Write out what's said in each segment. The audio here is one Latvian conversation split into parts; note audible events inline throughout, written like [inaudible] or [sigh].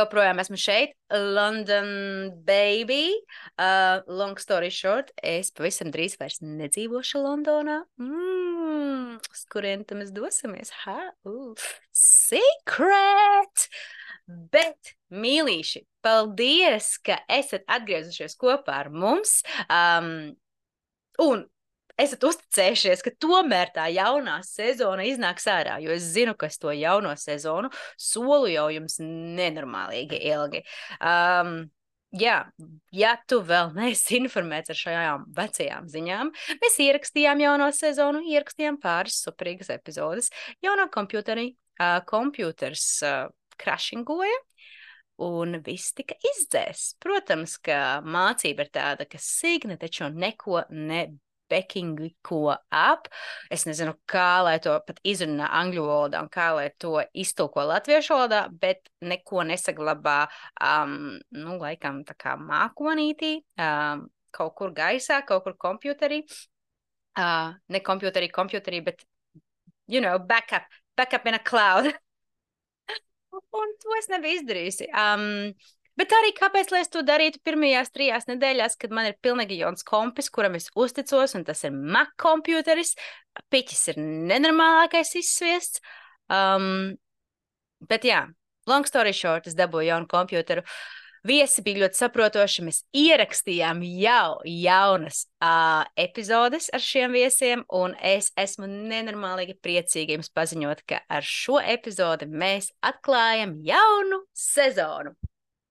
vēl joprojām esmu šeit, London baby. Uh, long story short, es pavisam drīz vairs nedzīvošu Londonā. Mm, uz kurien tam mēs dosimies? Ha? Uh, secret! Bet, mīlīši, paldies, ka esat atgriezušies kopā ar mums. Um, un esat uzticējušies, ka tomēr tā jaunā sezona iznāks ārā. Jo es zinu, ka es to jauno sezonu solu jau jums nenormālīgi ilgi. Um, Jā, ja tu vēl neesi informēts ar šajām vecajām ziņām, mēs ierakstījām jauno sezonu, ierakstījām pāris superīgas epizodes. Jaunā komputerī, uh, komputers uh, crashingoja, un viss tika izdzēsts. Protams, ka mācība ir tāda, ka Signe taču neko ne backing ko up. Es nezinu, kā lai to pat izrunā angļu valodā un kā lai to iztulko latviešu valodā, bet neko nesaglabā, um, nu, laikam tā kā mākonītī, um, kaut kur gaisā, kaut kur komputerī. Uh, ne komputerī, komputerī, bet, you know, backup, backup in a cloud. [laughs] un to es nebiju izdarījusi. Um, Bet arī kāpēc es to darītu pirmajās trijās nedēļās, kad man ir pilnīgi jauns kompis, kuram es uzticos, un tas ir Mac computeris. Piķis ir nenormālākais izsviests. Um, bet jā, long story short, es dabūju jaunu komputeru. Viesi bija ļoti saprotoši. Mēs ierakstījām jau jaunas uh, epizodes ar šiem viesiem, un es esmu nenormāli priecīga jums paziņot, ka ar šo epizodi mēs atklājam jaunu sezonu.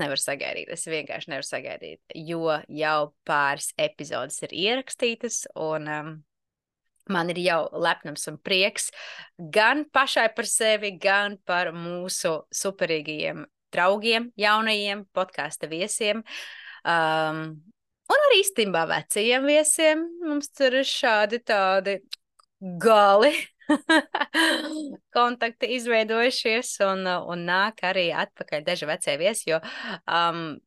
nevaru sagaidīt. Es vienkārši nevaru sagaidīt, jo jau pāris epizodes ir ierakstītas, un um, man ir jau lepnums un prieks gan pašai par sevi, gan par mūsu superīgajiem draugiem, jaunajiem podkāstu viesiem. Um, un arī īstenībā vecajiem viesiem mums tur ir šādi tādi gali [laughs] kontakti izveidojušies, un, un nāk arī atpakaļ daži vecie viesi. Jo um,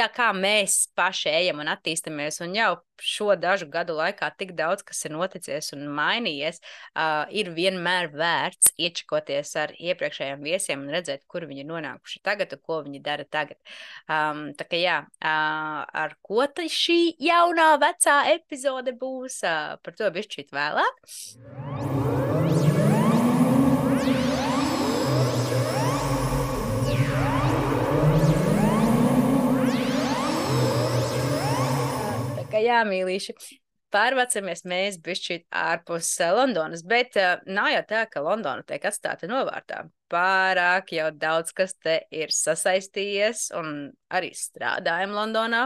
tā kā mēs paši ejam un attīstāmies, un jau šo dažu gadu laikā tik daudz kas ir noticis un mainījies, uh, ir vienmēr vērts iečakoties ar iepriekšējiem viesiem un redzēt, kur viņi ir nonākuši tagad un ko viņi dara tagad. Um, tā kā jā, uh, ar ko šī jaunā vecā epizode būs, uh, par to bišķīt vēlāk. Ka jā, mīlīši. Pārvācamies mēs bišķīt ārpus uh, Londonas, bet uh, nav jau tā, ka Londona tiek atstāta novārtā. Pārāk jau daudz kas te ir sasaistījies un arī strādājam Londonā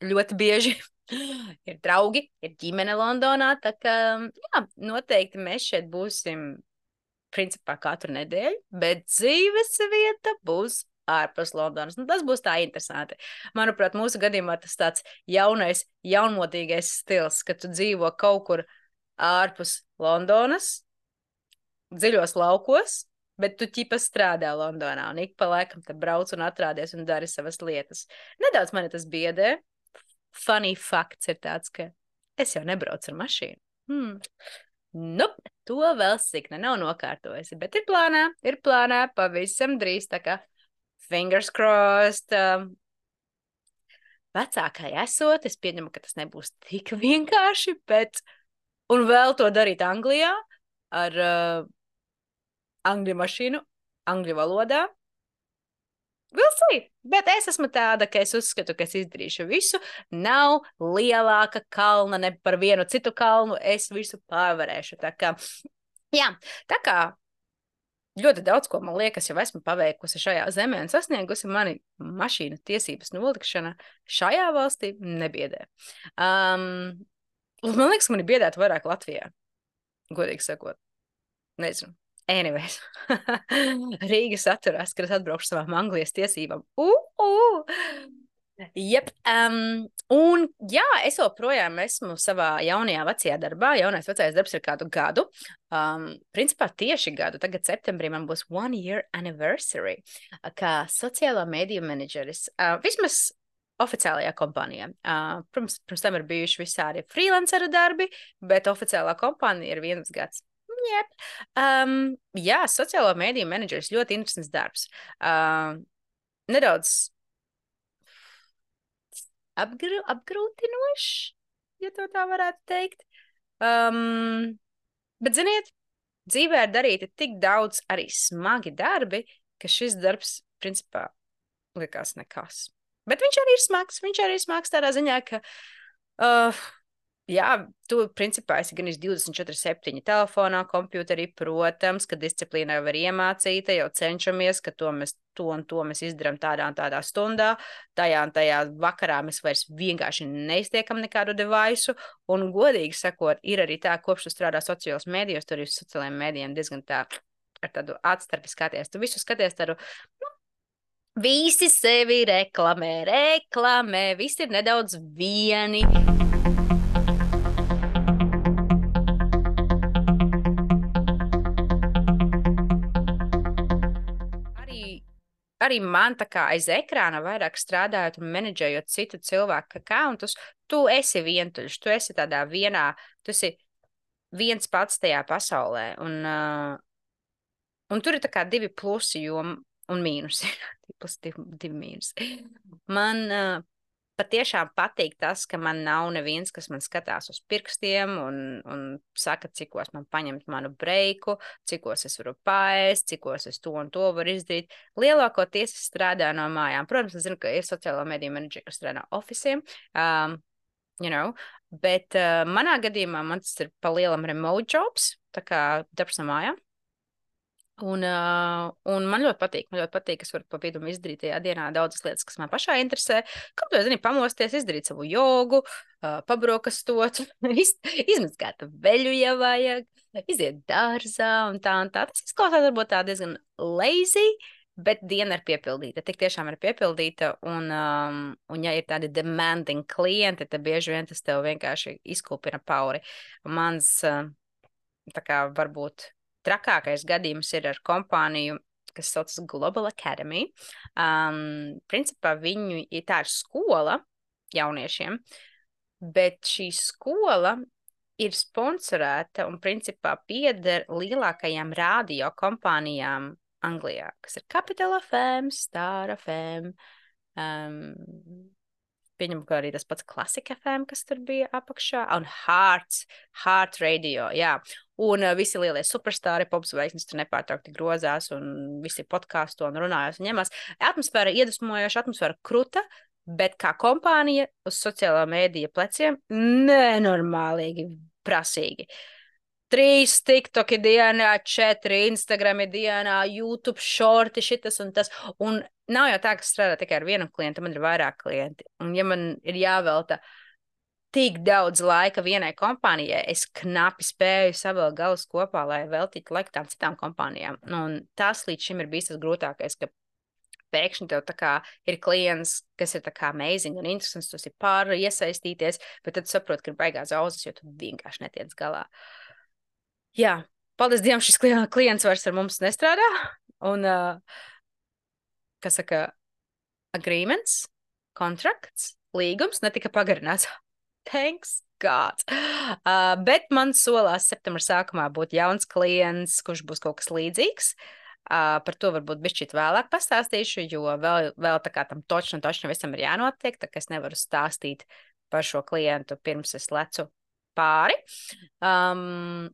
ļoti bieži. [laughs] ir draugi, ir ģimene Londonā, tā ka jā, noteikti mēs šeit būsim principā katru nedēļu, bet dzīves vieta būs ārpus Londonas. Nu, tas būs tā interesanti. Manuprāt, mūsu gadījumā tas tāds jaunais, jaunmodīgais stils, ka tu dzīvo kaut kur ārpus Londonas, dziļos laukos, bet tu ķipa strādā Londonā un ik pa laikam te brauc un atrādies un dari savas lietas. Nedaudz mani tas biedē. Funny fakts ir tāds, ka es jau nebraucu ar mašīnu. Hmm. Nu, to vēl sikne nav nokārtojusi, bet ir plānā, ir plānā pavisam drīz. Tā kā fingers crossed. Um, vecākai esot, es pieņemu, ka tas nebūs tik [laughs] vienkārši, bet un vēl to darīt Anglijā ar uh, angļu mašīnu, angļu valodā. We'll see. Bet es esmu tāda, ka es uzskatu, ka es izdarīšu visu. Nav lielāka kalna ne par vienu citu kalnu. Es visu pārvarēšu. Tā kā, jā, tā kā ļoti daudz ko, man liekas, jau esmu paveikusi šajā zemē un sasniegusi. Mani mašīnu tiesības nolikšana šajā valstī nebiedē. Um, man liekas, man ir biedēta vairāk Latvijā. Godīgi sakot, nezinu. Anyways, [laughs] Rīgas atturās, kad es atbraukšu savām Anglijas tiesībām. Uh, uh! Yep. Um, un, jā, es joprojām esmu savā jaunajā, vecajā darbā. Jaunais, vecais darbs ir kādu gadu. Um, principā tieši gadu. Tagad, septembrī, man būs one year anniversary kā sociālā mediju menedžeris. Uh, vismaz oficiālajā kompānijā. Uh, protams, pirms tam ir bijuši visādi freelanceru darbi, bet oficiālā kompānija ir viens gads. Yep. Um, jā, sociālo mediju menedžeris ļoti interesants darbs. Uh, nedaudz apgr apgrūtinošs, ja tā varētu teikt. Um, bet, ziniet, dzīvē ir darīti tik daudz arī smagi darbi, ka šis darbs, principā, likās nekas. Bet viņš arī ir smags. Viņš arī ir smags tādā ziņā, ka uh, Jā, tu principā esi gan 24-7 telefonā, komputerī, protams, ka disciplīna jau ir iemācīta, jau cenšamies, ka to mēs to un to mēs izdarām tādā un tādā stundā. Tajā un tajā vakarā mēs vairs vienkārši neiztiekam nekādu devaisu. Un, godīgi sakot, ir arī tā, kopš tu strādā sociālajos mēdījos, tur ir sociālajiem mēdījiem diezgan tā ar tādu atstarpi skaties. Tu visu skaties tādu. Nu, Visi sevi reklamē, reklamē, visi ir nedaudz vieni. Arī man tā kā aiz ekrāna vairāk strādājot un menedžējot citu cilvēku akauntus, tu esi vientuļš, tu esi tādā vienā, tu esi viens pats tajā pasaulē. Un, uh, un tur ir tā kā divi plusi jo, un mīnusi. [laughs] divi, divi mīnusi. Man uh, patiešām patīk tas, ka man nav neviens, kas man skatās uz pirkstiem un, un saka, cikos man paņemt manu breiku, cikos es varu paēst, cikos es to un to varu izdarīt. Lielākoties es strādāju no mājām. Protams, es zinu, ka ir sociālo mediju menedžeri, kas strādā oficiem. Um, you know, bet uh, manā gadījumā man tas ir pa lielam remote jobs, tā kā darbs no mājām. Un, uh, un man ļoti patīk, man ļoti patīk, ka es varu pa vidu izdarīt tajā dienā daudzas lietas, kas man pašai interesē. Kaut ko, zini, pamosties, izdarīt savu jogu, uh, pabrokastot, [laughs] iz, izmazgāt veļu, ja vajag, iziet dārzā un tā un tā. Tas izklausās varbūt tā diezgan lazy, bet diena ir piepildīta. Tik tiešām ir piepildīta, un, um, un ja ir tādi demanding klienti, tad bieži vien tas tev vienkārši izkūpina pauri. Mans, uh, tā kā varbūt trakākais gadījums ir ar kompāniju, kas saucas Global Academy. Um, principā viņu ir tā ir skola jauniešiem, bet šī skola ir sponsorēta un principā pieder lielākajām radio kompānijām Anglijā, kas ir Capital FM, Star FM, um, pieņemu, ka arī tas pats klasika FM, kas tur bija apakšā, un Hearts, Heart Radio, jā. Un uh, visi lielie superstāri, pops zvaigznes tur nepārtraukti grozās, un visi podkāstu un runājās un ņemās. Atmosfēra iedvesmojoša, atmosfēra kruta, bet kā kompānija uz sociālā mēdīja pleciem nenormālīgi prasīgi. Trīs TikToki dienā, četri Instagrami dienā, YouTube shorti, šitas un tas. Un nav jau tā, ka strādā tikai ar vienu klientu, man ir vairāk klienti. Un, ja man ir jāvelta tik daudz laika vienai kompānijai, es knapi spēju savēl galus kopā, lai veltītu laiku tām citām kompānijām. Nu, un tas līdz šim ir bijis tas grūtākais, ka pēkšņi tev ir klients, kas ir amazing un interesants, tu esi pār iesaistīties, bet tad saproti, ka ir baigās zauzes, jo tu vienkārši netiec galā. Jā, paldies Dievam, šis klients vairs ar mums nestrādā. Un, uh, kas saka, agreements, kontrakts, līgums netika pagarināts. Thanks God. Uh, bet man solās septembra sākumā būt jauns klients, kurš būs kaut kas līdzīgs. Uh, par to varbūt bišķīt vēlāk pastāstīšu, jo vēl, vēl tā kā tam točni un točni visam ir jānotiek, tā ka es nevaru stāstīt par šo klientu pirms es lecu pāri. Um,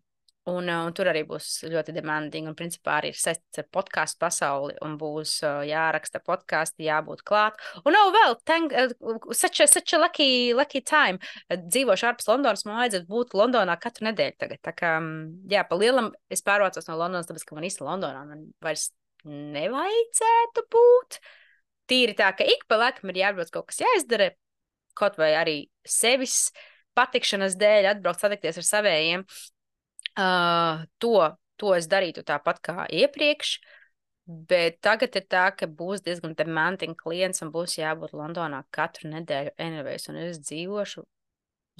Un, uh, un tur arī būs ļoti demanding, un principā arī ir saistīts ar podkāstu pasauli, un būs uh, jāraksta podkāsti, jābūt klāt. Un nav vēl, thank, uh, such a, such a lucky, lucky time. Dzīvošu ārpus Londonas, man vajadzētu būt Londonā katru nedēļu tagad. Tā kā, jā, pa lielam es pārvācos no Londonas, tāpēc, ka man īsti Londonā man vairs nevajadzētu būt. Tīri tā, ka ik pa laikam ir jābūt kaut kas jāizdara, kaut vai arī sevis patikšanas dēļ atbraukt satikties ar savējiem. Uh, to, to es darītu tāpat kā iepriekš. Bet tagad ir tā, ka būs diezgan demantīgs klients un būs jābūt Londonā katru nedēļu. Anyways, un es dzīvošu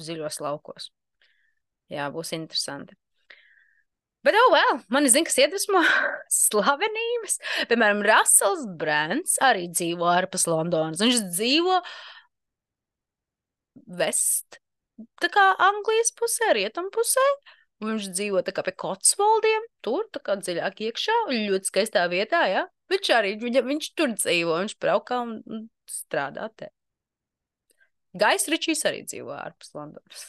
ziļos laukos. Jā, būs interesanti. Bet, oh, well, man zina, kas iedvesmo [laughs] slavenības. Piemēram, Russells Brands arī dzīvo ārpus Londonas. Viņš dzīvo vest, tā kā Anglijas pusē, rietumu pusē. Viņš dzīvo tā kā pie Kotsvoldiem, tur tā kā dziļāk iekšā, ļoti skaistā vietā, jā. Viņš arī, viņa, viņš tur dzīvo, viņš braukā un, un strādā te. Gais Ričijs arī dzīvo ārpus Londonas.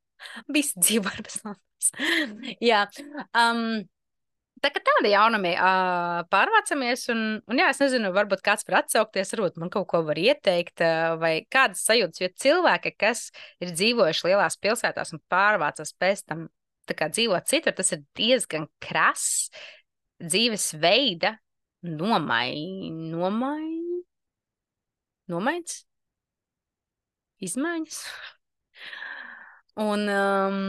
[laughs] Visi dzīvo ārpus Londonas. [laughs] jā. Um, Tā kā tāda jaunumi uh, pārvācamies, un, un jā, es nezinu, varbūt kāds var atsaukties, varbūt man kaut ko var ieteikt, uh, vai kādas sajūtas, jo cilvēki, kas ir dzīvojuši lielās pilsētās un pārvācas pēc tam kā, dzīvot citur, tas ir diezgan krass dzīvesveida nomai, nomai, nomaiņas, izmaiņas. Un, um,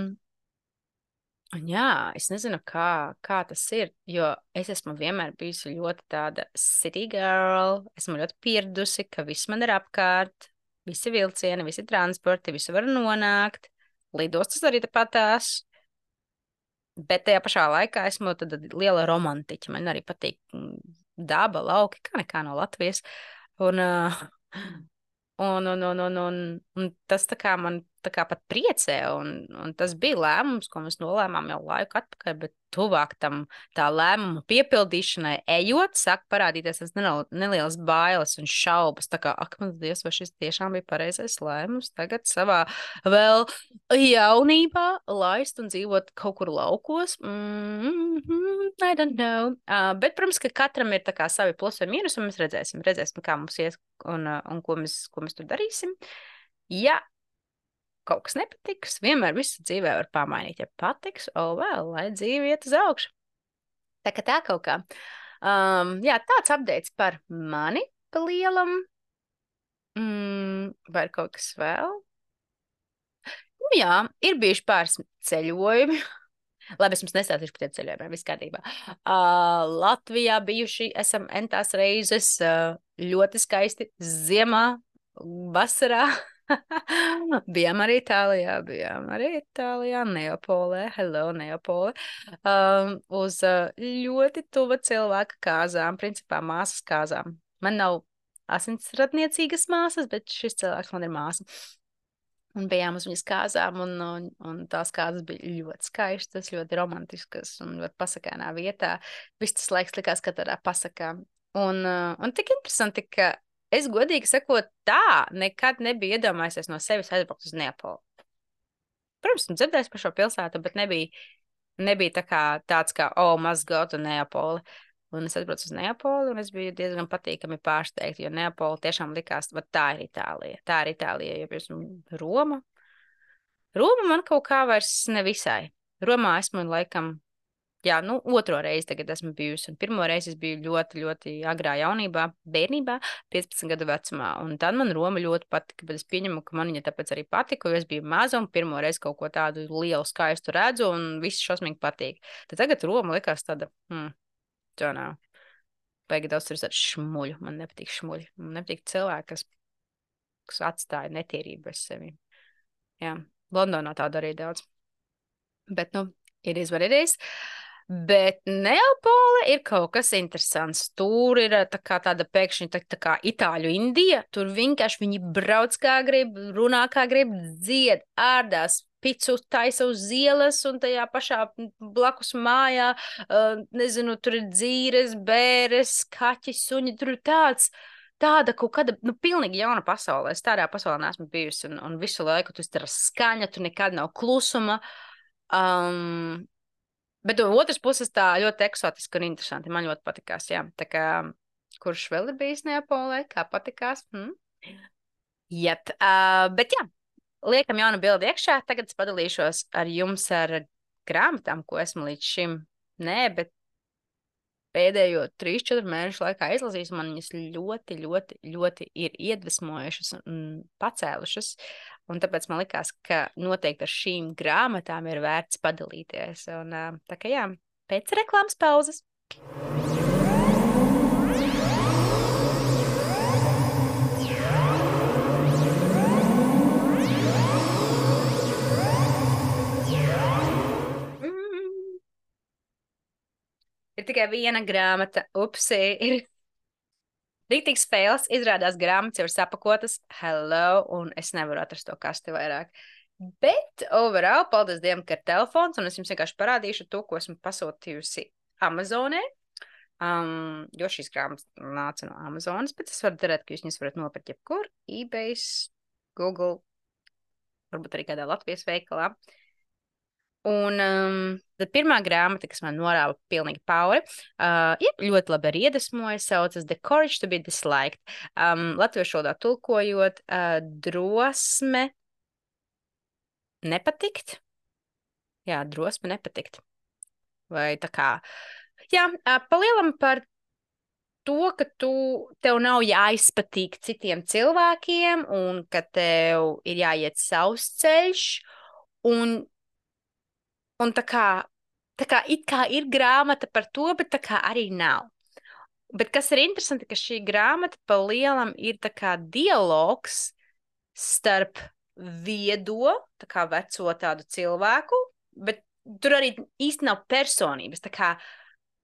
Un jā, es nezinu, kā, kā tas ir, jo es esmu vienmēr bijusi ļoti tāda city girl. Esmu ļoti pieradusi, ka viss man ir apkārt, visi vilcieni, visi transporti, visi var nonākt. Lidostas arī tāpatās. Bet tajā pašā laikā esmu liela romantiķa. Man arī patīk mm, daba, lauki, kā nekā no Latvijas. Un, [laughs] un, un, un, un, un, un tas man pat priecē. Un, un tas bija lēmums, ko mēs nolēmām jau laiku atpakaļ, bet tuvāk tam tā lēmuma piepildīšanai ejot, sāk parādīties tas nelielas bailes un šaubas. Tā kā, ak, man Dievs, vai šis tiešām bija pareizais lēmums tagad savā vēl jaunībā laist un dzīvot kaut kur laukos? Mm -hmm, I don't know. Uh, bet, protams, ka katram ir kā, savi plusi un mīnus, un mēs redzēsim, redzēsim kā mums ies un, un ko, mēs, ko mēs tur darīsim. Ja kaut kas nepatiks, vienmēr visu dzīvē var pamainīt. Ja patiks, oh, vēl, lai dzīve iet uz augšu. Tā kā tā kaut kā. Um, jā, tāds updates par mani pa lielam. Mm, vai kaut kas vēl? Nu, jā, ir bijuši pāris ceļojumi. [laughs] Labi, es jums nestāstīšu par tiem ceļojumiem, viss kārtībā. Uh, Latvijā bijuši esam entās reizes, uh, ļoti skaisti ziemā, vasarā. [laughs] [laughs] bijām arī Itālijā, bijām arī Itālijā, Neapolē, hello, Neapolē, um, uz uh, ļoti tuva cilvēka kāzām, principā māsas kāzām. Man nav asinsradniecīgas māsas, bet šis cilvēks man ir māsa. Un bijām uz viņas kāzām, un, un, un tās kāzas bija ļoti skaistas, ļoti romantiskas un ļoti pasakānā vietā. Viss tas laiks likās, ka tādā pasakā. Un, uh, un tik interesanti, ka Es godīgi sakot, tā nekad nebiju iedomājies no sevis aizbraukt uz Neapoli. Protams, esmu dzirdējis par šo pilsētu, bet nebija, nebija tā kā tāds, kā, oh, go to Neapoli. Un es aizbraucu uz Neapoli, un es biju diezgan patīkami pārsteigta, jo Neapoli tiešām likās, ka tā ir Itālija. Tā ir Itālija, jo pirms Roma. Roma man kaut kā vairs nevisai. Romā esmu laikam jā, nu, otro reizi tagad esmu bijusi. Un pirmo reizi es biju ļoti, ļoti agrā jaunībā, bērnībā, 15 gadu vecumā. Un tad man Roma ļoti patika. Bet es pieņemu, ka man viņa tāpēc arī patika, jo es biju maza un pirmo reizi kaut ko tādu lielu, skaistu redzu, un viss šausmīgi patīk. Tad tagad Roma likās tāda, hmm, tā nav. Baigi daudz ir šmuļu. Man nepatīk šmuļi. Man nepatīk cilvēki, kas, kas atstāja netīrību bez sevi. Jā, Londonā tāda arī daudz. Bet, nu, ir izvarīties. Uh, Bet Neapole ir kaut kas interesants. Tur ir tā kā tāda pēkšņi tā, tā kā Itāļu Indija. Tur vienkārši viņi brauc kā grib, runā kā grib, dzied, ārdās, picu taisa uz ielas un tajā pašā blakus mājā, uh, nezinu, tur ir dzīves, bēres, kaķi, suņi, tur ir tāds. Tāda kaut kāda, nu, pilnīgi jauna pasaule. Es tādā pasaulē neesmu bijusi, un, un visu laiku tur ir skaņa, tur nekad nav klusuma. Um, Bet no otras puses, tā ļoti eksotiski un interesanti. Man ļoti patīkās. Kurš vēl ir bijis Neapolē, kā patīkās? Hmm? Jet. Uh, bet jā, liekam jaunu bildi iekšā. Tagad es padalīšos ar jums ar grāmatām, ko esmu līdz šim. Nē, bet pēdējo 3-4 mēnešu laikā izlasījis, man viņas ļoti, ļoti, ļoti ir iedvesmojušas un pacēlušas. Un tāpēc man likās, ka noteikti ar šīm grāmatām ir vērts padalīties. Un, tā kā jā, pēc reklāmas pauzes. Mm. Ir tikai viena grāmata, upsi, ir rītīgs fails. Izrādās grāmatas jau ir sapakotas. Hello, un es nevaru atrast to kasti vairāk. Bet overall, paldies Dievam, ka ir telefons, un es jums vienkārši parādīšu to, ko esmu pasūtījusi Amazonē. Um, jo šīs grāmatas nāca no Amazonas, bet es varu darīt, ka jūs viņas varat nopirkt jebkur, eBay, Google, varbūt arī kādā Latvijas veikalā. Un um, tad pirmā grāmata, kas man norāva pilnīgi pauri, uh, ja, ļoti labi arī iedvesmoja, saucas The Courage to be Disliked. Um, Latviešu valodā tulkojot, uh, drosme nepatikt. Jā, drosme nepatikt. Vai tā kā, jā, uh, palielam par to, ka tu, tev nav jāizpatīk citiem cilvēkiem un ka tev ir jāiet savs ceļš. Un, un tā kā, tā kā it kā ir grāmata par to, bet tā kā arī nav. Bet kas ir interesanti, ka šī grāmata pa lielam ir tā kā dialogs starp viedo, tā kā veco tādu cilvēku, bet tur arī īsti nav personības. Tā kā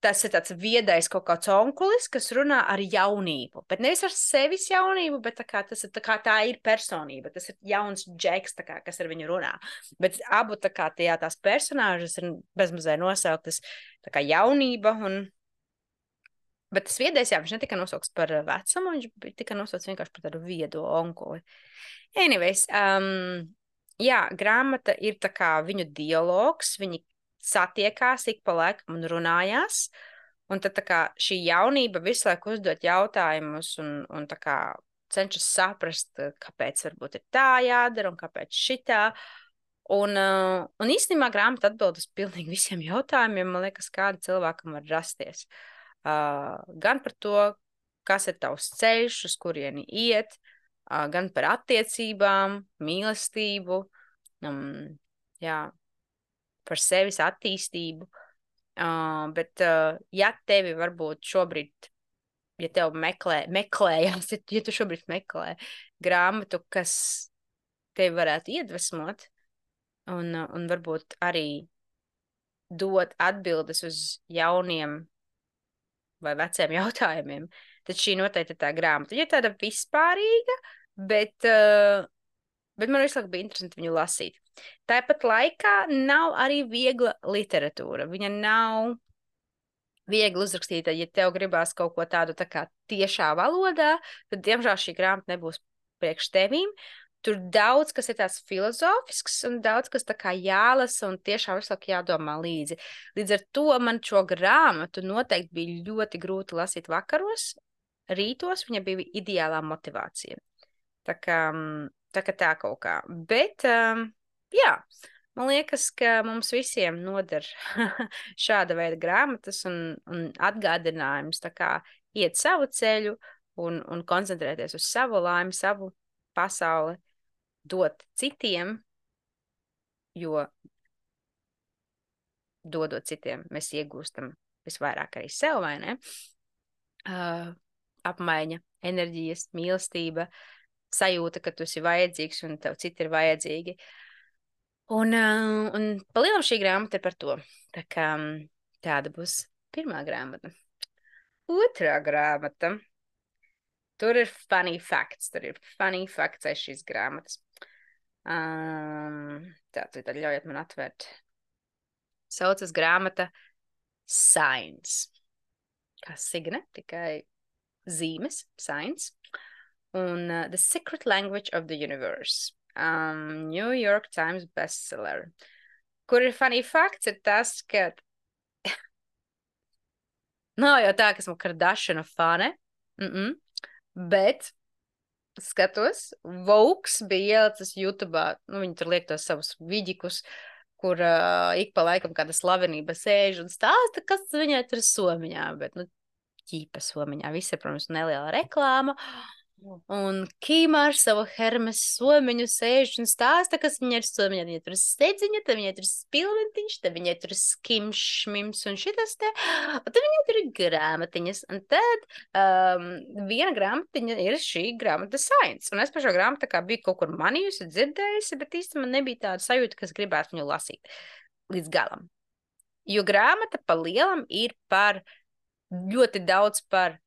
tas ir tāds viedais kaut kāds onkulis, kas runā ar jaunību. Bet nevis ar sevis jaunību, bet kā, tas ir, kā, tā ir personība. Tas ir jauns džeks, kā, kas ar viņu runā. Bet abu tā kā, tajā, tās personāžas ir bezmazliet nosauktas kā jaunība. Un... Bet tas viedais, jā, viņš netika nosaukts par vecumu, viņš tika nosaukts vienkārši par tādu viedo onkuli. Anyways, um, jā, grāmata ir tā kā viņu dialogs, viņi satiekās ik pa laikam un runājās. Un tad kā, šī jaunība visu laiku uzdod jautājumus un, un kā, cenšas saprast, kāpēc varbūt ir tā jādara un kāpēc šitā. Un, uh, un īstenībā grāmata atbild uz pilnīgi [laughs] visiem jautājumiem, man liekas, kāda cilvēkam var rasties. Uh, gan par to, kas ir tavs ceļš, uz kurieni iet, uh, gan par attiecībām, mīlestību. Um, jā, par sevis attīstību. Uh, bet, uh, ja tevi varbūt šobrīd, ja tev meklē, meklējās, ja, ja tu šobrīd meklē grāmatu, kas tevi varētu iedvesmot, un, uh, un varbūt arī dot atbildes uz jauniem vai veciem [laughs] jautājumiem, tad šī noteikti ir tā grāmata. Ja tāda vispārīga, bet, uh, bet man visu laiku bija interesanti viņu lasīt. Tāpat laikā nav arī viegla literatūra. Viņa nav viegli uzrakstīta. Ja tev gribās kaut ko tādu tā kā tiešā valodā, tad, diemžēl, šī grāmata nebūs priekš tevīm. Tur daudz kas ir tāds filozofisks, un daudz kas tā kā jālasa, un tiešām visu laiku jādomā līdzi. Līdz ar to man šo grāmatu noteikti bija ļoti grūti lasīt vakaros, rītos viņa bija ideālā motivācija. Tā kā tā, kā tā kaut kā. Bet um, jā, man liekas, ka mums visiem noder [laughs] šāda veida grāmatas un, un atgādinājums kā iet savu ceļu un, un koncentrēties uz savu laimi, savu pasauli, dot citiem, jo dodot citiem, mēs iegūstam visvairāk arī sev, vai ne? Uh, apmaiņa, enerģijas, mīlestība, sajūta, ka tu esi vajadzīgs un tev citi ir vajadzīgi. Un, uh, un palielam šī grāmata ir par to. Tā kā tāda būs pirmā grāmata. Otrā grāmata. Tur ir funny facts. Tur ir funny facts aiz šīs grāmatas. Um, tā, tad ļaujiet man atvērt. Saucas grāmata Science. Kā signe, tikai zīmes, science. Un uh, The Secret Language of the Universe um, New York Times bestseller. Kur ir funny fakts, ir tas, ka [laughs] nav jau tā, ka esmu Kardashianu fane, mm -mm. bet skatos, Vauks bija ielicis YouTube, nu, viņi tur liek tos savus vidikus, kur uh, ik pa laikam kāda slavenība sēž un stāsta, kas viņai tur somiņā, bet, nu, ķīpa somiņā, visi, protams, neliela reklāma. Un Kīmā ar savu hermes somiņu sēž un stāsta, kas viņai ir somiņa. Viņai tur ir stedziņa, tad viņai tur ir spilventiņš, tad viņai tur ir skimšmims un šitas te. Un tad viņai tur ir grāmatiņas. Un tad um, viena grāmatiņa ir šī grāmata science. Un es par šo grāmatu kā biju kaut kur manījusi, dzirdējusi, bet īstenībā nebija tāda sajūta, kas gribētu viņu lasīt līdz galam. Jo grāmata pa lielam ir par ļoti daudz par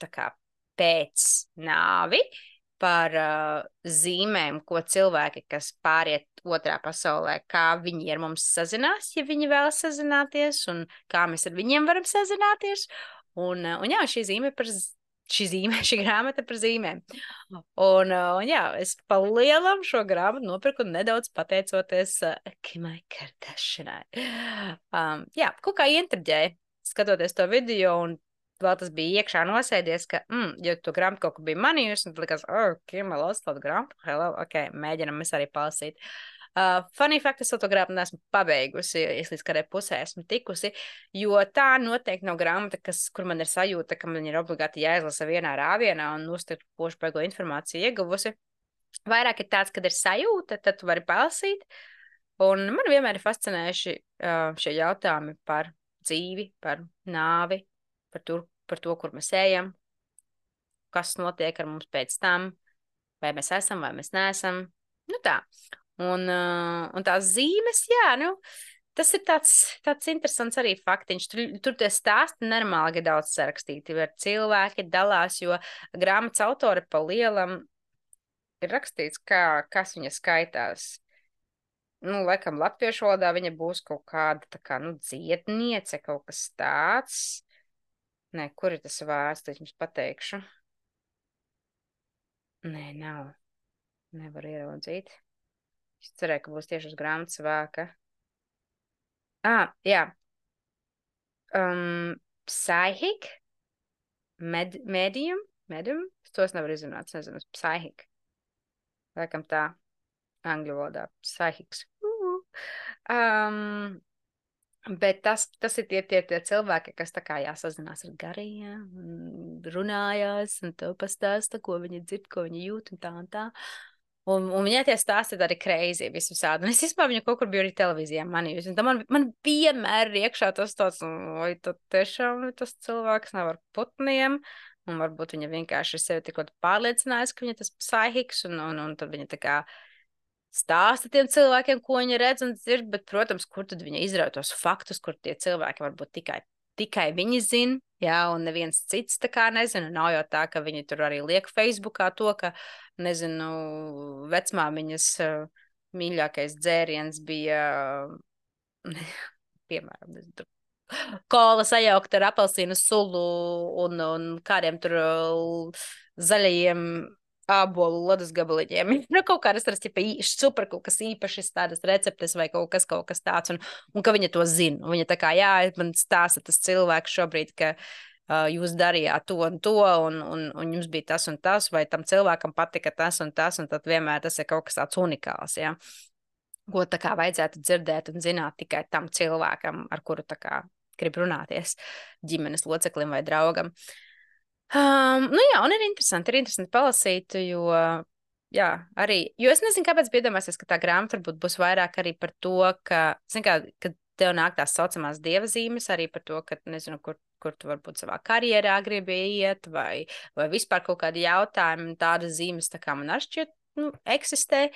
tā kā pēc nāvi, par uh, zīmēm, ko cilvēki, kas pāriet otrā pasaulē, kā viņi ar mums sazinās, ja viņi vēlas sazināties, un kā mēs ar viņiem varam sazināties. Un, uh, un jā, šī zīme par šī zīme, [laughs] šī grāmata par zīmēm. Un, uh, un jā, es palielam šo grāmatu nopirku nedaudz pateicoties uh, Kimai Kardashianai. Um, jā, kaut kā intriģēja, skatoties to video, un vēl tas bija iekšā nosēdies, ka, mm, ja tu grāmatu kaut ko bija manījusi, un tad likās, oh, Kima, lasu tādu grāmatu, hello, ok, mēģinam mēs arī palasīt. Uh, funny fact, es to grāmatu neesmu pabeigusi, es līdz kādai pusē esmu tikusi, jo tā noteikti nav grāmata, kas, kur man ir sajūta, ka man ir obligāti jāizlasa vienā rāvienā un uztver pošu beigo informāciju ieguvusi. Vairāk ir tāds, kad ir sajūta, tad tu vari palasīt, un man vienmēr ir fascinējuši uh, šie jautājumi par dzīvi, par nāvi, par, tur, par to, kur mēs ejam, kas notiek ar mums pēc tam, vai mēs esam, vai mēs neesam. Nu tā. Un, un tās zīmes, jā, nu, tas ir tāds, tāds interesants arī faktiņš. Tur, tur tie stāsti normāli ir daudz sarakstīti, ar cilvēki dalās, jo grāmatas autore pa lielam ir rakstīts, kā, kas viņa skaitās. Nu, laikam, latviešu valodā viņa būs kaut kāda tā kā, nu, dziedniece, kaut kas tāds. Nē, kur ir tas vārds, tad jums pateikšu. Nē, nav. Nevar ieraudzīt. Es cerēju, ka būs tieši uz grāmatas vāka. Ah, jā. Um, Psychic? Med medium? Medium? Es tos nevaru izrunāt, es nezinu, Psychic. Laikam tā, angļu valodā. -huh. um, Bet tas, tas ir tie, tie, tie cilvēki, kas tā kā jāsazinās ar gariem, runājās un to pastāsta, ko viņi dzird, ko viņi jūt un tā un tā. Un, un viņai tie stāsti ir arī kreizi visvisādi. Un es vispār viņu kaut kur biju arī televīzijā manījusi. Un man, man vienmēr ir iekšā tas tāds, vai tu tiešām tas cilvēks nav ar putniem. Un varbūt viņa vienkārši sevi tik ļoti pārliecinājusi, ka viņa tas psihiks, un, un, un tad viņa tā kā stāsta tiem cilvēkiem, ko viņi redz un dzird, bet, protams, kur tad viņi izrauj tos faktus, kur tie cilvēki varbūt tikai, tikai viņi zina, jā, un neviens cits tā kā nezina. Nav jau tā, ka viņi tur arī liek Facebookā to, ka, nezinu, vecmāmiņas uh, mīļākais dzēriens bija, [laughs] piemēram, nezinu, kola sajaukt ar apelsīnu sulu un, un kādiem tur uh, zaļajiem ābolu ledus gabaliņiem. nu, kaut kādas tādas super kaut kas īpašs, tādas receptes vai kaut kas, kaut kas tāds, un, un ka viņa to zina. Viņa tā kā, jā, man stāsta tas cilvēks šobrīd, ka uh, jūs darījāt to un to, un, un, un jums bija tas un tas, vai tam cilvēkam patika tas un tas, un tad vienmēr tas ir kaut kas tāds unikāls, jā. Ko tā kā vajadzētu dzirdēt un zināt tikai tam cilvēkam, ar kuru tā kā grib runāties, ģimenes loceklim vai draugam. Uh, Um, nu jā, un ir interesanti, ir interesanti palasīt, jo, jā, arī, jo es nezinu, kāpēc bija iedomāsies, ka tā grāmata varbūt būs vairāk arī par to, ka, zin kā, kad tev nāk tās saucamās dievazīmes, arī par to, ka, nezinu, kur, kur tu varbūt savā karjerā gribi iet, vai, vai vispār kaut kādi jautājumi, tādas zīmes, tā kā man atšķiet, nu, eksistē,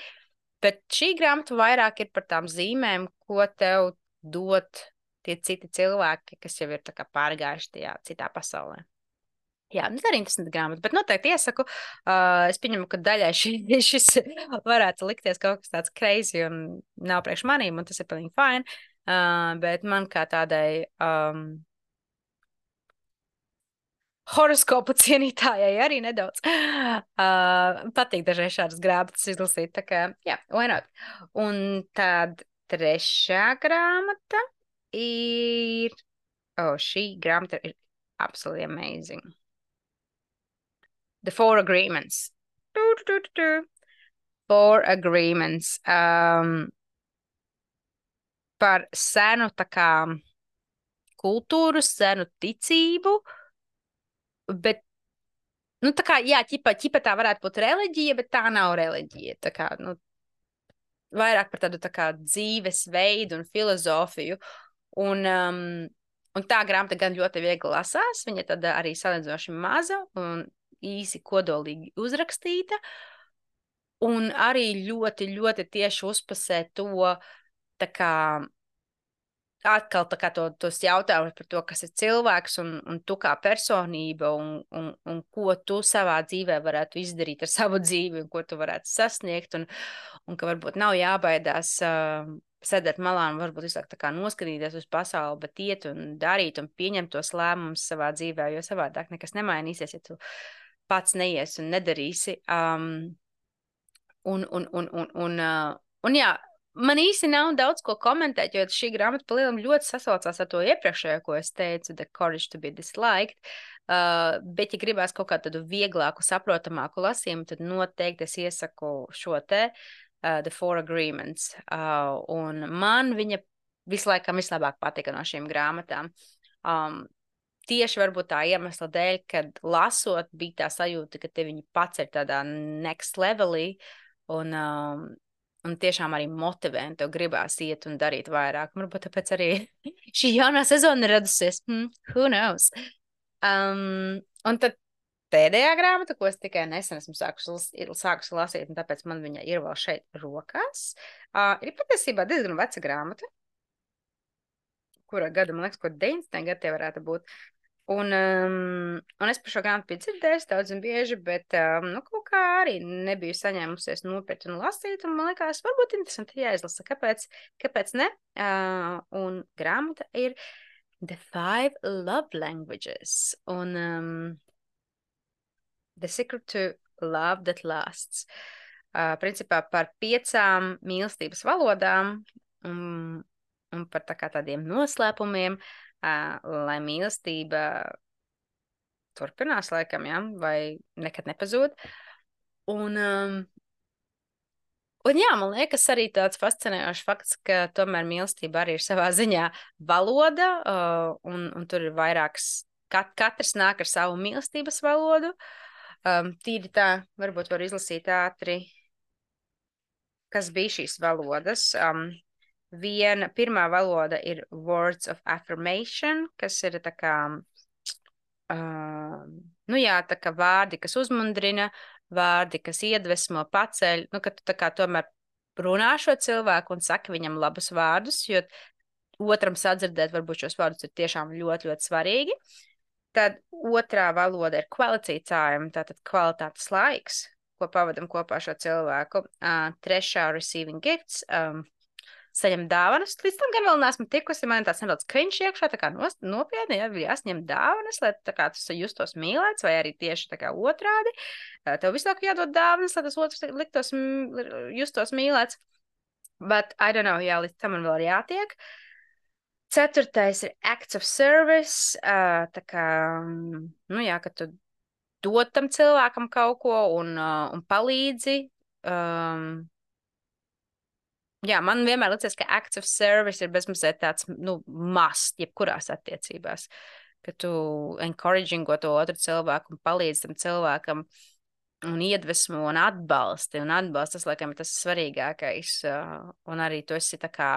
bet šī grāmata vairāk ir par tām zīmēm, ko tev dot tie citi cilvēki, kas jau ir pārgājuši tajā citā pasaulē. Jā, nu, tā ir interesanta grāmata, bet noteikti iesaku. Uh, es pieņemu, ka daļai šī, [laughs] šis varētu likties kaut kas tāds crazy un nav priekš manīm, un tas ir pilnīgi fine. Uh, bet man kā tādai um, horoskopu cienītājai arī nedaudz uh, patīk dažreiz šādas grāmatas izlasīt. Tā kā, jā, why not? Un tad trešā grāmata ir. Oh, šī grāmata ir absolutely amazing. The Four Agreements. Du, du, du, Four Agreements. Um, par senu tā kā kultūru, senu ticību, bet, nu, tā kā, jā, ķipa, ķipa tā varētu būt reliģija, bet tā nav reliģija. Tā kā, nu, vairāk par tādu tā kā dzīvesveidu un filozofiju. Un, um, un tā grāmata gan ļoti viegli lasās, viņa tad arī salīdzinoši maza un īsi kodolīgi uzrakstīta, un arī ļoti, ļoti tieši uzpasē to, tā kā atkal to, tos jautājumus par to, kas ir cilvēks un, un tu kā personība un, un, un ko tu savā dzīvē varētu izdarīt ar savu dzīvi un ko tu varētu sasniegt. Un, un ka varbūt nav jābaidās uh, sēdēt malā un varbūt visu laiku noskatīties uz pasauli, bet iet un darīt un pieņemt tos lēmumus savā dzīvē, jo savādāk nekas nemainīsies, ja tu pats neies un nedarīsi. Um, un, un, un, un, un, uh, un jā, man īsti nav daudz ko komentēt, jo šī grāmata palielam ļoti sasaucās ar to iepriekšējo, ko es teicu, The Courage to be Disliked. Uh, bet, ja gribās kaut kādu vieglāku, saprotamāku lasījumu, tad noteikti es iesaku šo te uh, The Four Agreements. Uh, un man viņa visu laikam vislabāk patika no šīm grāmatām. Um, tieši varbūt tā iemesla dēļ, kad lasot, bija tā sajūta, ka te viņi pats ir tādā next levelī. Un, um, un tiešām arī motivē, un tev gribās iet un darīt vairāk. Varbūt tāpēc arī [laughs] šī jaunā sezona radusies. Hmm, who knows? Um, un tad pēdējā grāmata, ko es tikai nesen esmu sākusi, sākusi lasīt, un tāpēc man viņa ir vēl šeit rokās, uh, ir patiesībā diezgan veca grāmata. Kura gada, man liekas, ko 90. gadi tie varētu būt. Un, um, un es par šo grāmatu biju dzirdējusi daudz un bieži, bet um, nu, kaut kā arī nebiju saņēmusies nopietni un lasīt. Un man liekas, varbūt interesanti jāizlasa, kāpēc, kāpēc ne. Uh, un grāmata ir The Five Love Languages un um, The Secret to Love That Lasts. Uh, principā par piecām mīlestības valodām un, un par tā tādiem noslēpumiem. Uh, lai mīlestība turpinās, laikam, ja? vai nekad nepazūd. Un, um, un jā, man liekas, arī tāds fascinējošs fakts, ka tomēr mīlestība arī ir savā ziņā valoda, uh, un, un tur ir vairākas, kat, katrs nāk ar savu mīlestības valodu. Um, tīri tā, varbūt var izlasīt ātri, kas bija šīs valodas. Um, Viena pirmā valoda ir words of affirmation, kas ir tā kā, uh, nu jā, tā kā vārdi, kas uzmundrina, vārdi, kas iedvesmo, paceļ, nu, ka tu tā kā tomēr runā šo cilvēku un saki viņam labus vārdus, jo otram sadzirdēt varbūt šos vārdus ir tiešām ļoti, ļoti svarīgi. Tad otrā valoda ir quality time, tātad kvalitātes laiks, ko pavadam kopā ar šo cilvēku. Uh, trešā receiving gifts, um, saņemt dāvanas. Līdz tam gan vēl neesmu tikusi. Man tāds nedaudz kriņš iekšā, tā kā nos, nopietni, ja bija jāsņem dāvanas, lai kā tu justos mīlēts, vai arī tieši kā otrādi. Tev visu laiku jādod dāvanas, lai tas otrs liktos, justos mīlēts. Bet, I don't know, jā, līdz tam man vēl ir jātiek. Ceturtais ir acts of service. Tā kā, nu jā, ka tu dod tam cilvēkam kaut ko un, un palīdzi. Um, Jā, man vienmēr liekas, ka acts of service ir bezmazliet tāds nu, must, jebkurās attiecībās. Ka tu encouragingo to otru cilvēku un palīdzi tam cilvēkam un iedvesmo un atbalsti. Un atbalsts, tas, laikam, ir tas svarīgākais. Un arī tu esi tā kā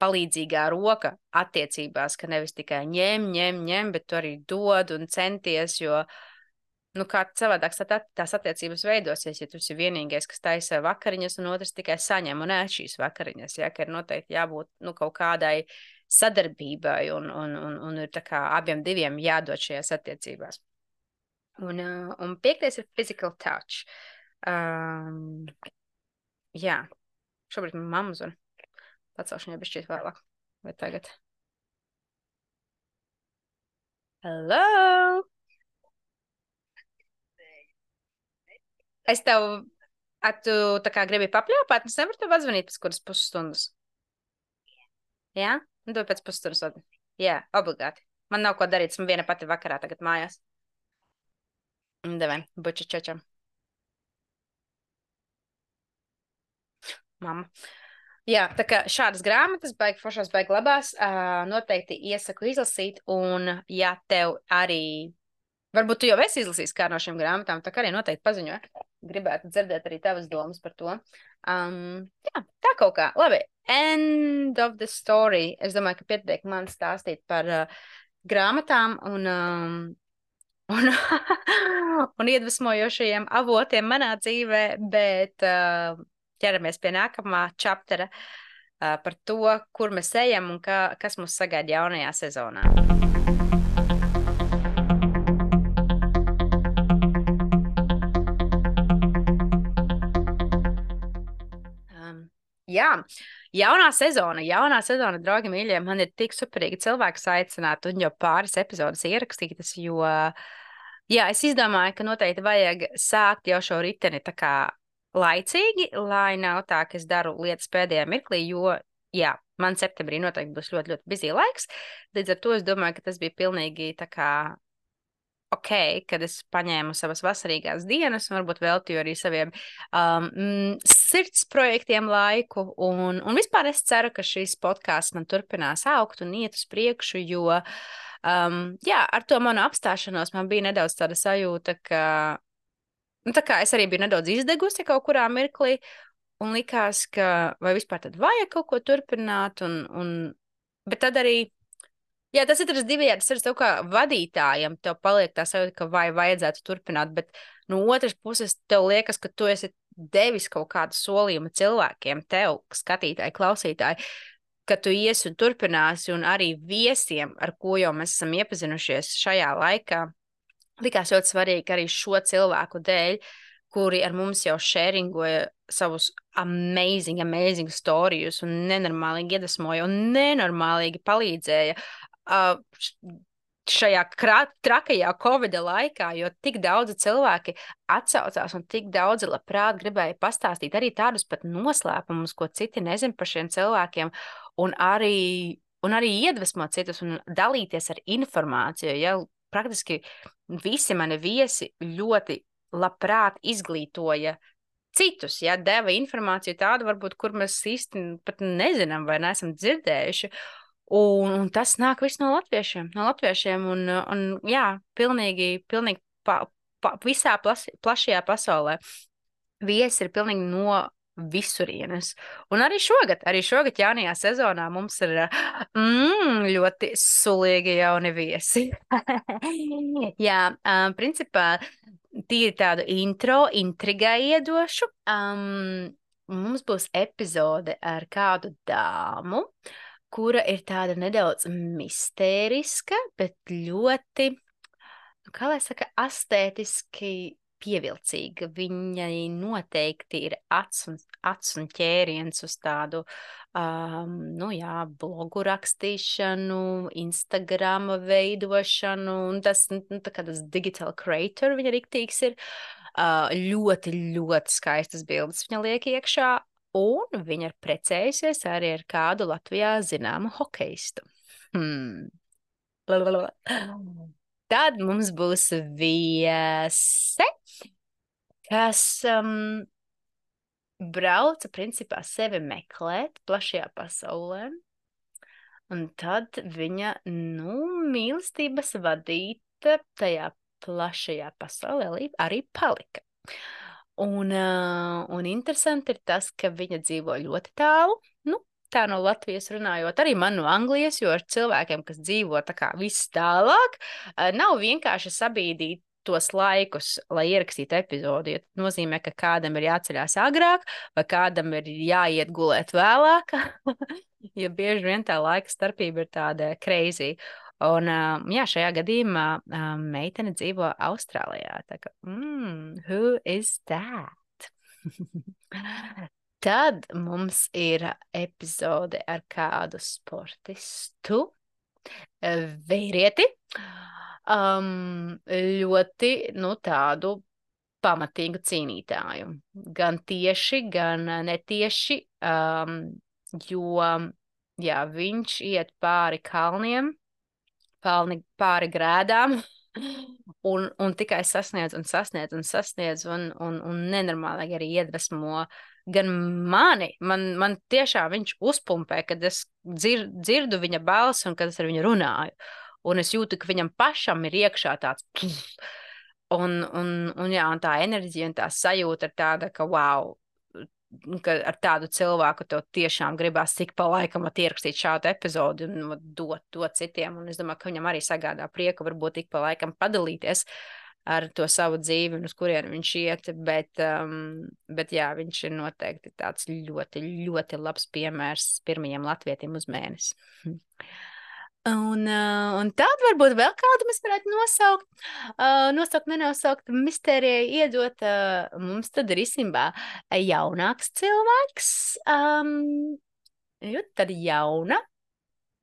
palīdzīgā roka attiecībās, ka nevis tikai ņem, ņem, ņem, bet tu arī dod un centies, jo uh, nu, kā savādāk tās attiecības veidosies, ja tu esi vienīgais, kas taisa vakariņas, un otrs tikai saņem un ēd šīs vakariņas. Ja, ka ir noteikti jābūt nu, kaut kādai sadarbībai, un, un, un, un ir kā abiem diviem jādod šajās attiecībās. Un, un piektais ir physical touch. Um, jā, šobrīd man mamma zina. Pacelšu viņai bišķiet vēlāk. Vai tagad? Hello! Es tev, at tu tā kā gribi papļāpāt, es nevaru tev atzvanīt pēc kuras pusstundas. Jā? Nu, to pēc pusstundas. Jā, obligāti. Man nav ko darīt, esmu viena pati vakarā tagad mājās. Devai, buči čačam. Mama. Jā, tā kā šādas grāmatas, baigi foršās, baigi labās, uh, noteikti iesaku izlasīt, un ja tev arī, varbūt tu jau esi izlasījis kā no šīm grāmatām, tā kā arī noteikti paziņo gribētu dzirdēt arī tavas domas par to. Um, jā, tā kaut kā. Labi, end of the story. Es domāju, ka pietiek man stāstīt par uh, grāmatām un, um, un, [laughs] un iedvesmojošajiem avotiem manā dzīvē, bet uh, ķeramies pie nākamā čaptera. uh, par to, kur mēs ejam un kā, kas mūs sagaida jaunajā sezonā. Jā, jaunā sezona, jaunā sezona, draugi, mīļie. Man ir tik superīgi cilvēki aicināt un jau pāris epizodes ierakstītas, jo, jā, es izdomāju, ka noteikti vajag sākt jau šo riteni tā kā laicīgi, lai nav tā, ka es daru lietas pēdējā mirklī, jo, jā, man septembrī noteikti būs ļoti, ļoti bizī laiks. Līdz ar to es domāju, ka tas bija pilnīgi tā kā ok, kad es paņēmu savas vasarīgās dienas, un varbūt veltīju arī saviem um, sirds projektiem laiku. Un, un vispār es ceru, ka šis podkāsts man turpinās augt un iet uz priekšu, jo um, jā, ar to manu apstāšanos man bija nedaudz tāda sajūta, ka nu, tā es arī biju nedaudz izdegusi kaut kurā mirklī. Un likās, ka vai vispār tad vajag kaut ko turpināt, un, un... bet tad arī Jā, tas ir tas divējāds. Tas ir kā vadītājam, tev paliek tā sajūta, ka vai vajadzētu turpināt, bet no otras puses tev liekas, ka tu esi devis kaut kādu solījumu cilvēkiem, tev, skatītāji, klausītāji, ka tu iesi un turpināsi, un arī viesiem, ar ko jau mēs esam iepazinušies šajā laikā, likās ļoti svarīgi arī šo cilvēku dēļ, kuri ar mums jau šēringoja savus amazing, amazing storijus un nenormālīgi iedvesmoja un nenormālīgi palīdzēja uh, šajā trakajā Covid laikā, jo tik daudzi cilvēki atsaucās un tik daudzi labprāt gribēja pastāstīt arī tādus pat noslēpumus, ko citi nezina par šiem cilvēkiem, un arī, un arī iedvesmot citus un dalīties ar informāciju. Ja? Praktiski visi mani viesi ļoti labprāt izglītoja citus, ja deva informāciju tādu, varbūt, kur mēs īsti pat nezinām vai neesam dzirdējuši. Un, un tas nāk viss no latviešiem. No latviešiem un, un jā, pilnīgi, pilnīgi pa, pa, visā plas, plašajā pasaulē. Viesi ir pilnīgi no visurienes. Un arī šogad, arī šogad jaunajā sezonā mums ir mm, ļoti sulīgi jauni viesi. [laughs] jā, um, principā tīri tādu intro, intrigai iedošu. Um, mums būs epizode ar kādu dāmu. Kura ir tāda nedaudz mistēriska, bet ļoti, nu, kā lai saka, astētiski pievilcīga. Viņai noteikti ir acs un, acs un ķēriens uz tādu, um, nu jā, blogu rakstīšanu, Instagram veidošanu, un tas, nu, tā kā tas digital creator viņa riktīgs ir. Uh, ļoti, ļoti skaistas bildes viņa liek iekšā, un viņa ir precējusies arī ar kādu Latvijā zināmu hokeistu. Hmm. Tad mums būs viese, kas um, brauca principā sevi meklēt plašajā pasaulē. Un tad viņa nu, mīlestības vadīta tajā plašajā pasaulē arī palika. Un, uh, un interesanti ir tas, ka viņa dzīvo ļoti tālu. Nu, tā no Latvijas runājot, arī man no Anglijas, jo ar cilvēkiem, kas dzīvo tā kā viss tālāk, uh, nav vienkārši sabīdīt tos laikus, lai ierakstītu epizodi. Tas nozīmē, ka kādam ir jāceļās agrāk, vai kādam ir jāiet gulēt vēlāk. [laughs] jo bieži vien tā laika starpība ir tāda crazy. Un, jā, šajā gadījumā meitene dzīvo Austrālijā. Tā kā, mm, who is that? [laughs] Tad mums ir epizode ar kādu sportistu, vīrieti, um, ļoti nu, tādu pamatīgu cīnītāju. Gan tieši, gan netieši, um, jo jā, viņš iet pāri kalniem kalni pāri grēdām. [laughs] Un, un tikai sasniedz, un sasniedz, un sasniedz, un, un, un nenormāli arī iedvesmo gan mani. Man, man tiešām viņš uzpumpē, kad es dzir, dzirdu viņa balsi un kad es ar viņu runāju. Un es jūtu, ka viņam pašam ir iekšā tāds. [laughs] Un, un, un, jā, un tā enerģija un tā sajūta ir tāda, ka wow, ka ar tādu cilvēku tev tiešām gribās cik pa laikam ierakstīt šādu epizodi un dot to citiem. Un es domāju, ka viņam arī sagādā prieku varbūt ik pa laikam padalīties ar to savu dzīvi un uz kurienu viņš iet. Bet, um, bet jā, viņš ir noteikti tāds ļoti, ļoti labs piemērs pirmajam latvietim uz mēnesi. Un, uh, un tādu varbūt vēl kādu mēs varētu nosaukt. Uh, nosaukt, nenosaukt, mistērijai iedot. Uh, mums tad ir īstenībā jaunāks cilvēks. Um, tad jauna,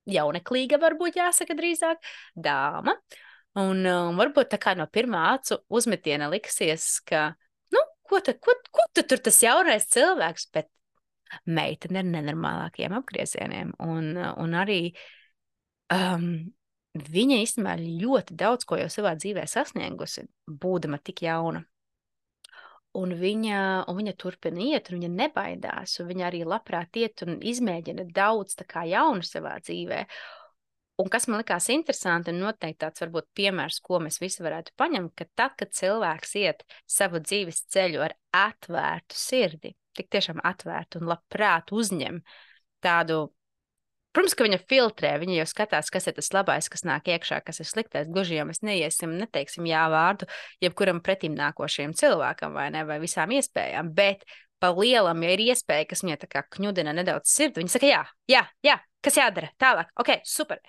jauneklīga varbūt jāsaka drīzāk, dāma. Un um, varbūt tā kā no pirmā acu uzmetiena liksies, ka, nu, ko tad, ko, ko tad tur tas jaunais cilvēks, bet meitene ar nenormālākiem apgriezieniem. Un, un arī um, viņa īstenībā ļoti daudz ko jau savā dzīvē sasniegusi, būdama tik jauna. Un viņa, un viņa turpina iet, un viņa nebaidās. Viņa arī labprāt iet un izmēģina daudz jaunu savā dzīvē. Un kas man likās interesanti, un noteikti tāds varbūt piemērs, ko mēs visi varētu paņemt, ka tad, kad cilvēks iet savu dzīves ceļu ar atvērtu sirdi, tik tiešām atvērtu un labprāt uzņem tādu Protams, ka viņa filtrē, viņa jau skatās, kas ir tas labais, kas nāk iekšā, kas ir sliktais. Gluži jau mēs neiesim, neteiksim jā vārdu jebkuram pretim nākošajam cilvēkam vai, ne, vai visām iespējām, bet pa lielam, ja ir iespēja, kas viņai tā kā kņudina nedaudz sirdi, viņa saka, jā, jā, jā, kas jādara, tālāk, ok, super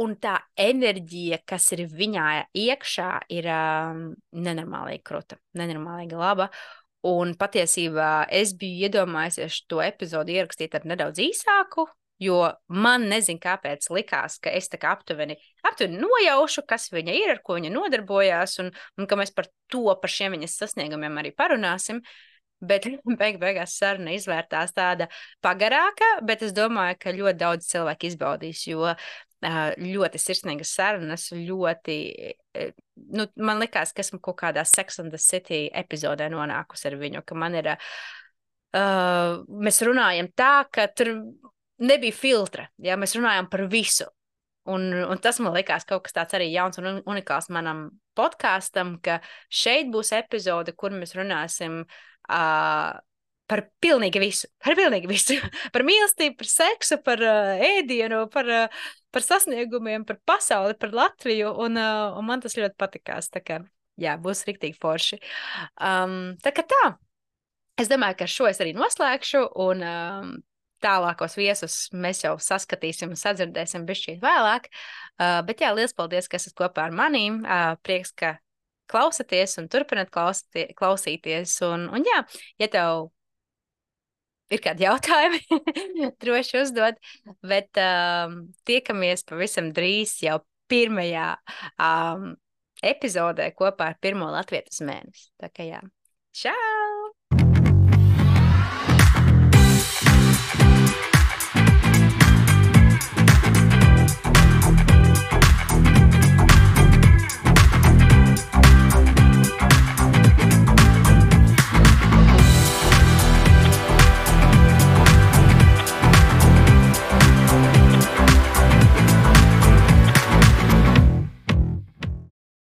un tā enerģija, kas ir viņā iekšā, ir um, nenormāli krūta, nenormāli laba. Un patiesībā es biju iedomājies to epizodi ierakstīt ar nedaudz īsāku, jo man nezinu, kāpēc likās, ka es tā kā aptuveni, aptuveni nojaušu, kas viņa ir, ar ko viņa nodarbojās, un, un ka mēs par to, par šiem viņas sasniegumiem arī parunāsim. Bet [laughs] beig beigās saruna izvērtās tāda pagarāka, bet es domāju, ka ļoti daudz cilvēku izbaudīs, jo ļoti sirsnīgas sarunas, ļoti. Nu, man liekas, ka esmu kaut kādā Sex and the City epizodē nonākusi ar viņu, ka man ir. Uh, mēs runājam tā, ka tur nebija filtra. Jā, mēs runājam par visu. Un, un tas man liekas kaut kas tāds arī jauns un unikāls manam podkāstam, ka šeit būs epizode, kur mēs runāsim uh, par pilnīgi visu. Par pilnīgi visu. [laughs] par mīlestību, par seksu, par uh, ēdienu, par, uh, par sasniegumiem, par pasauli, par Latviju. Un, uh, un man tas ļoti patikās. Tā kā jā, būs rīktīgi forši. Um, tā kā tā. Es domāju, ka šo es arī noslēgšu. Un, um, tālākos viesus mēs jau saskatīsim un sadzirdēsim bišķīt vēlāk. Uh, bet jā, liels paldies, ka esat kopā ar manīm. Uh, prieks, ka klausaties un turpināt klausīties. Un, un jā, ja tev ir kādi jautājumi, [laughs] droši uzdod. Bet um, tiekamies pavisam drīz jau pirmajā um, epizodē kopā ar pirmo Latvijas mēnesi. Tā kā jā, čau!